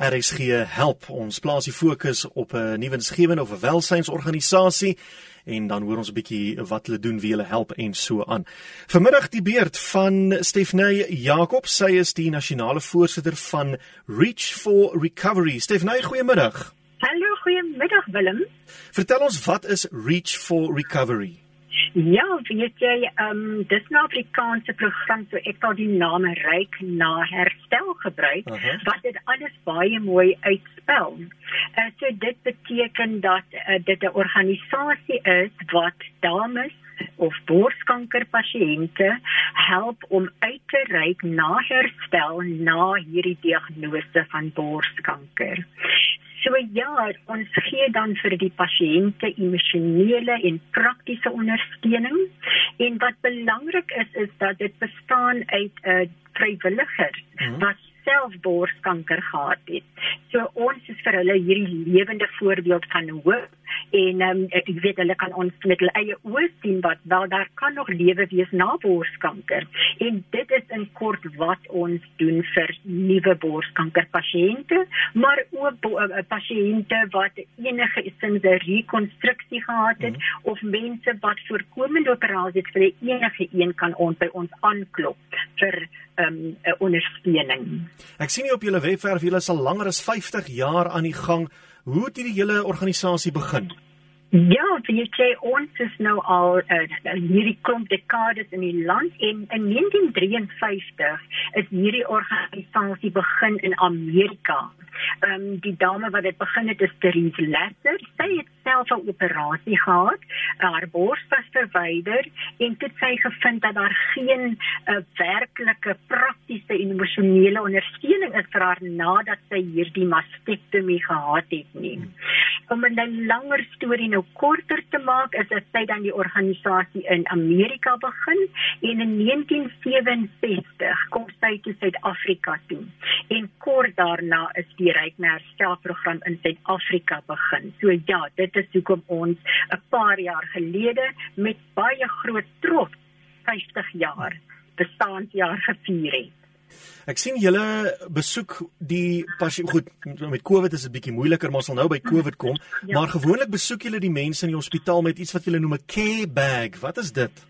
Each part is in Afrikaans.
RSG help. Ons plaas die fokus op 'n nuwe insgewende of 'n welsynsorganisasie en dan hoor ons 'n bietjie wat hulle doen, wie hulle help en so aan. Vanmiddag die beurt van Stefanie Jakob. Sy is die nasionale voorsitter van Reach for Recovery. Stefanie, goeiemiddag. Hallo, goeiemiddag Willem. Vertel ons wat is Reach for Recovery? Ja, weet jy, ehm um, dis 'n Afrikaanse program so ek die naam Ryk na Herstel gebruik uh -huh. wat dit alles baie mooi uitspel. Uh, so dit beteken dat uh, dit 'n organisasie is wat dames of borskanker pasiënte help om uit te reik na herstel na hierdie diagnose van borskanker. So ja, ons gee dan vir die pasiënte emosionele en praktiese ondersteuning. En wat belangrik is is dat dit bestaan uit 'n uh, vrywilliger hmm. wat self borskanker gehad het. So ons is vir hulle hierdie lewende voorbeeld van hoop en um, ek weet hulle kan ons met hulle eie oë sien wat wel daar kan nog lewe wees na borskanker en dit is in kort wat ons doen vir nuwe borskanker pasiënte maar ook uh, pasiënte wat enige sinse rekonstruksie gehad het mm. of mense wat voorkomende operasies vir enige een kan ons by ons aanklop vir um, ondersteuning. Ek sien hier op julle webwerf julle is al langer as 50 jaar aan die gang. Hoe het hierdie hele organisasie begin? Ja, weet jy ons is nou al uh, hierdie klomp dekades in die land en in 1953 is hierdie organisasie begin in Amerika. Ehm um, die dame wat dit begin het is Therese Lesser. Sy het self 'n operasie gehad, haar bors was verwyder en dit sy gevind dat daar geen uh, werklike praktiese emosionele ondersteuning is vir haar nadat sy hierdie mastektomie gehad het nie. Om 'n langer storie nou korter te maak, is dit sy dan die organisasie in Amerika begin en in 1967 kom sy toe Suid-Afrika toe. En kort daarna is die Rykmer Herstelprogram in Suid-Afrika begin. So ja, dit is hoekom ons 'n paar jaar gelede met baie groot trots 50 jaar bestaanjaar gevier het. Ek sien julle besoek die goed met COVID is dit bietjie moeiliker maar ons sal nou by COVID kom ja. maar gewoonlik besoek julle die mense in die hospitaal met iets wat julle noem 'n care bag wat is dit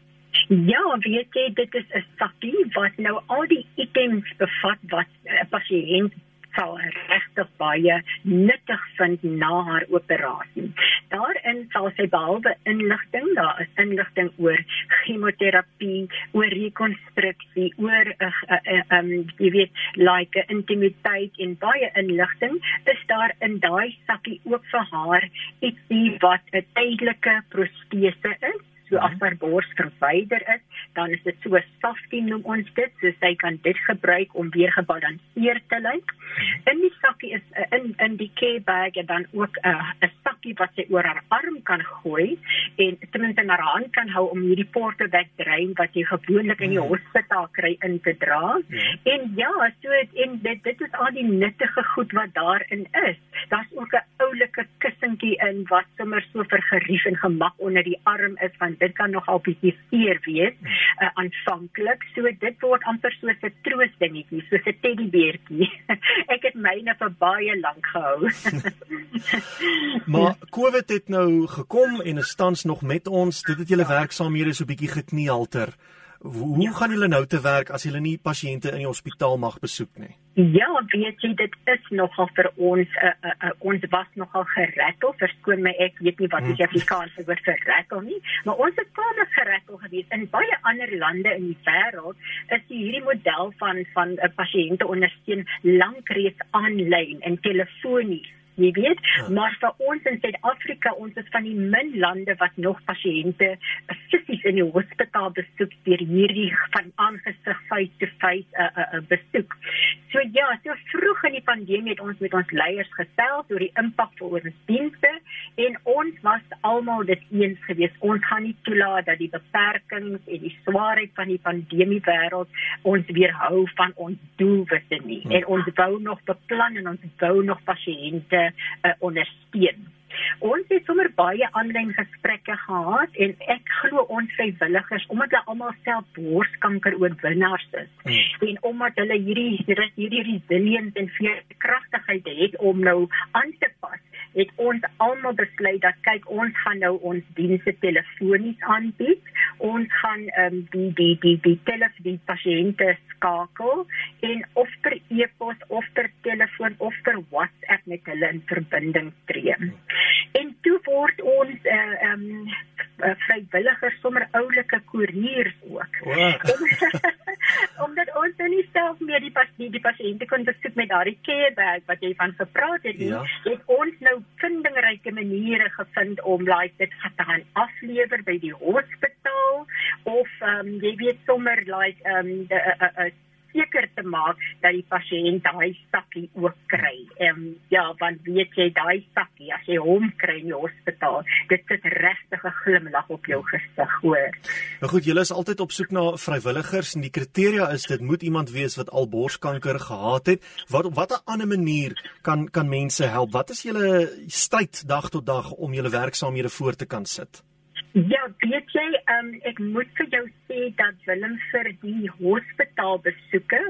Ja, weet jy dit is 'n sakkie wat nou al die items bevat wat 'n pasiënt sal regtig baie nuttig vind na haar operasie. Daarin sal sy behalwe inligting, daar is inligting oor chemoterapie, oor rekonstruksie, oor 'n uh, uh, um jy weet like intimiteit en baie inligting is daar in daai sakkie ook vir haar ietsie wat 'n tydelike protese is. So as haar bors verwyder is, dan is dit so 'n softie noem ons dit, so sy kan dit gebruik om weer gebalanseerd te lyk. In die sakkie is uh, in in die care bag en dan ook 'n uh, 'n sakkie wat sy oor haar arm kan gooi en ten minste in haar hand kan hou om hierdie portebag drein wat jy gewoonlik in die hmm. hospitaal kry in te dra. Ja. En ja, so en dit dit is al die nuttige goed wat daarin is. Daar's ook 'n oulike kussentjie in wat sommer so vir gerief en gemak onder die arm is van dit kan nog al bietjie seer wees uh, aanvanklik. So dit word amper so 'n troosdingetjie, so 'n teddybeertjie. ek het myne vir baie lank gehou. maar COVID het nou gekom en is tans nog met ons. Dit het julle werksaamhede so bietjie geknielter. Hoe ja. gaan julle nou te werk as julle nie pasiënte in die hospitaal mag besoek nie? Ja, weet jy dit is nogal vir ons uh, uh, uh, ons was nogal gerattel. Verskoon my, ek weet nie wat die hmm. Afrikaanse woord vir rattel nie, maar ons het baie gerattel gewees in baie ander lande in die wêreld. Is hierdie model van van 'n uh, pasiënte ondersteun lank reeds aanlyn en telefonies jy weet ja. maar vir ons in Suid-Afrika ons is van die min lande wat nog pasiënte fisies in die hospitaal besoek deur hierdie van aangesig face to face 'n uh, uh, uh, besoek. So ja, so vroeg in die pandemie het ons met ons leiers gesels oor die impak vir ons dienste en ons was almal dit eens gewees. Ons gaan nie toelaat dat die beperkings en die swaarheid van die pandemie wêreld ons weerhou van ons doelwitte nie. Hmm. En ons wou nog beplan en ons wou nog pasiënte uh, ondersteun. Ons het sommer baie aanlyn gesprekke gehad en ek glo ons vrywilligers omdat hulle almal self borskanker oorwinnaars is hmm. en omdat hulle hierdie hierdie resilience en veerkragtigheid het om nou aan te pas het ons almal besluit dat kyk ons gaan nou ons dienste telefonies aanbied. Ons gaan ehm um, die die die die telefoon die pasiënte skakel en of per e-pos of per telefoon of per WhatsApp met hulle in verbinding tree. En toe word ons eh uh, ehm um, vrywilligers sommer oulike koeriers ook. Wow. Omdat ons nou nie self meer die pas die, die pasiënte kon besoek met daardie care bag wat jy van gepraat het nie, ja. het ons nou vindingryke maniere gevind om like dit te gaan aflewer by die hospitaal of ehm um, jy weet sommer like ehm um, 'n seker te maak dat die pasiënt daai sakkie ook kry. Ehm um, ja, want weet jy daai sakkie as jy hom kry in die hospitaal, dit sit regtig 'n glimlag op jou gesig, hoor. Nou goed, julle is altyd op soek na vrywilligers en die kriteria is dit moet iemand wees wat al borskanker gehad het. Wat op watter ander manier kan kan mense help? Wat is julle stryd dag tot dag om julle werksaamhede voort te kan sit? Ja, weet jy, um, ek moet vir jou sê dat Willem vir die hospitaal besoeke,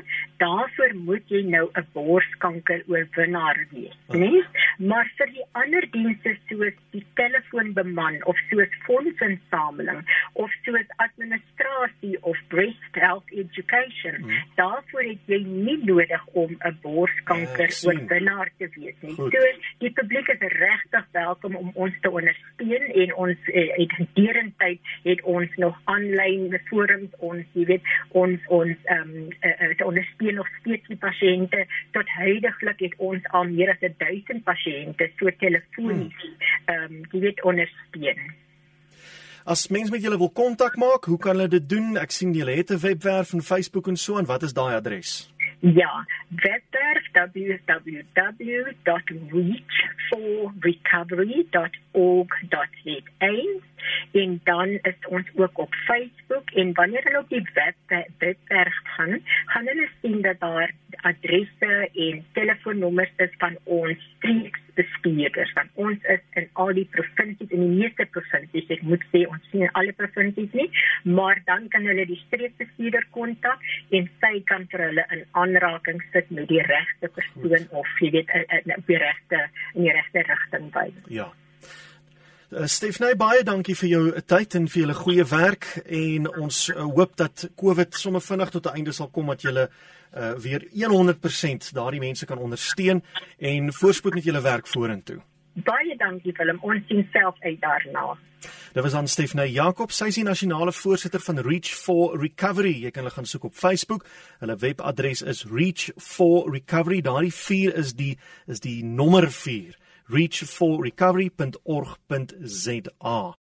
daarvoor moet jy nou 'n borskanker oorwinnaar wees, oh. nee? Maar vir die ander dienste soos die telefoonbeman of soos fondsinsameling of soos administrasie of breast health education, oh. daarvoor het jy nie nodig om 'n borskanker ja, oorwinnaar te wees nie. Goed. So die publiek is regtig welkom om ons te ondersteun en ons eh, het derentyd het ons nog aanlyn forums ons jy weet ons ons ehm um, uh, uh, ondersteun nog steeds die pasiënte. Tot heidaglik het ons al meer as 1000 pasiënte so telefonies ehm um, jy weet ondersteun. As mense met julle wil kontak maak, hoe kan hulle dit doen? Ek sien julle het 'n webwerf en Facebook en so en wat is daai adres? Ja, webwerf www.reach4recovery.org.za en dan is ons ook op Facebook en wanneer hulle op die web webwerf gaan, gaan hulle sien dat daar adresse en telefoonnommers is van ons streeksbestuurders. Want ons is in al die provinsies en die meeste provinsies, ek moet sê ons sien in alle provinsies nie, maar dan kan hulle die streeksbestuurder kontak en sy kan vir hulle in aanraking sit met die regte persoon of jy weet op die regte in die regte rigting wys. Ja. Uh, Stefanie baie dankie vir jou tyd en vir julle goeie werk en ons uh, hoop dat COVID sommer vinnig tot 'n einde sal kom dat julle uh, weer 100% daardie mense kan ondersteun en voorspoed met julle werk vorentoe. Baie dankie Willem, ons sien self uit daarna. Dit was aan Stefanie Jakob, sy is die nasionale voorsitter van Reach for Recovery. Jy kan hulle gaan soek op Facebook. Hulle webadres is Reach for Recovery. Daardie 4 is die is die nommer 4 reachforrecovery.org.za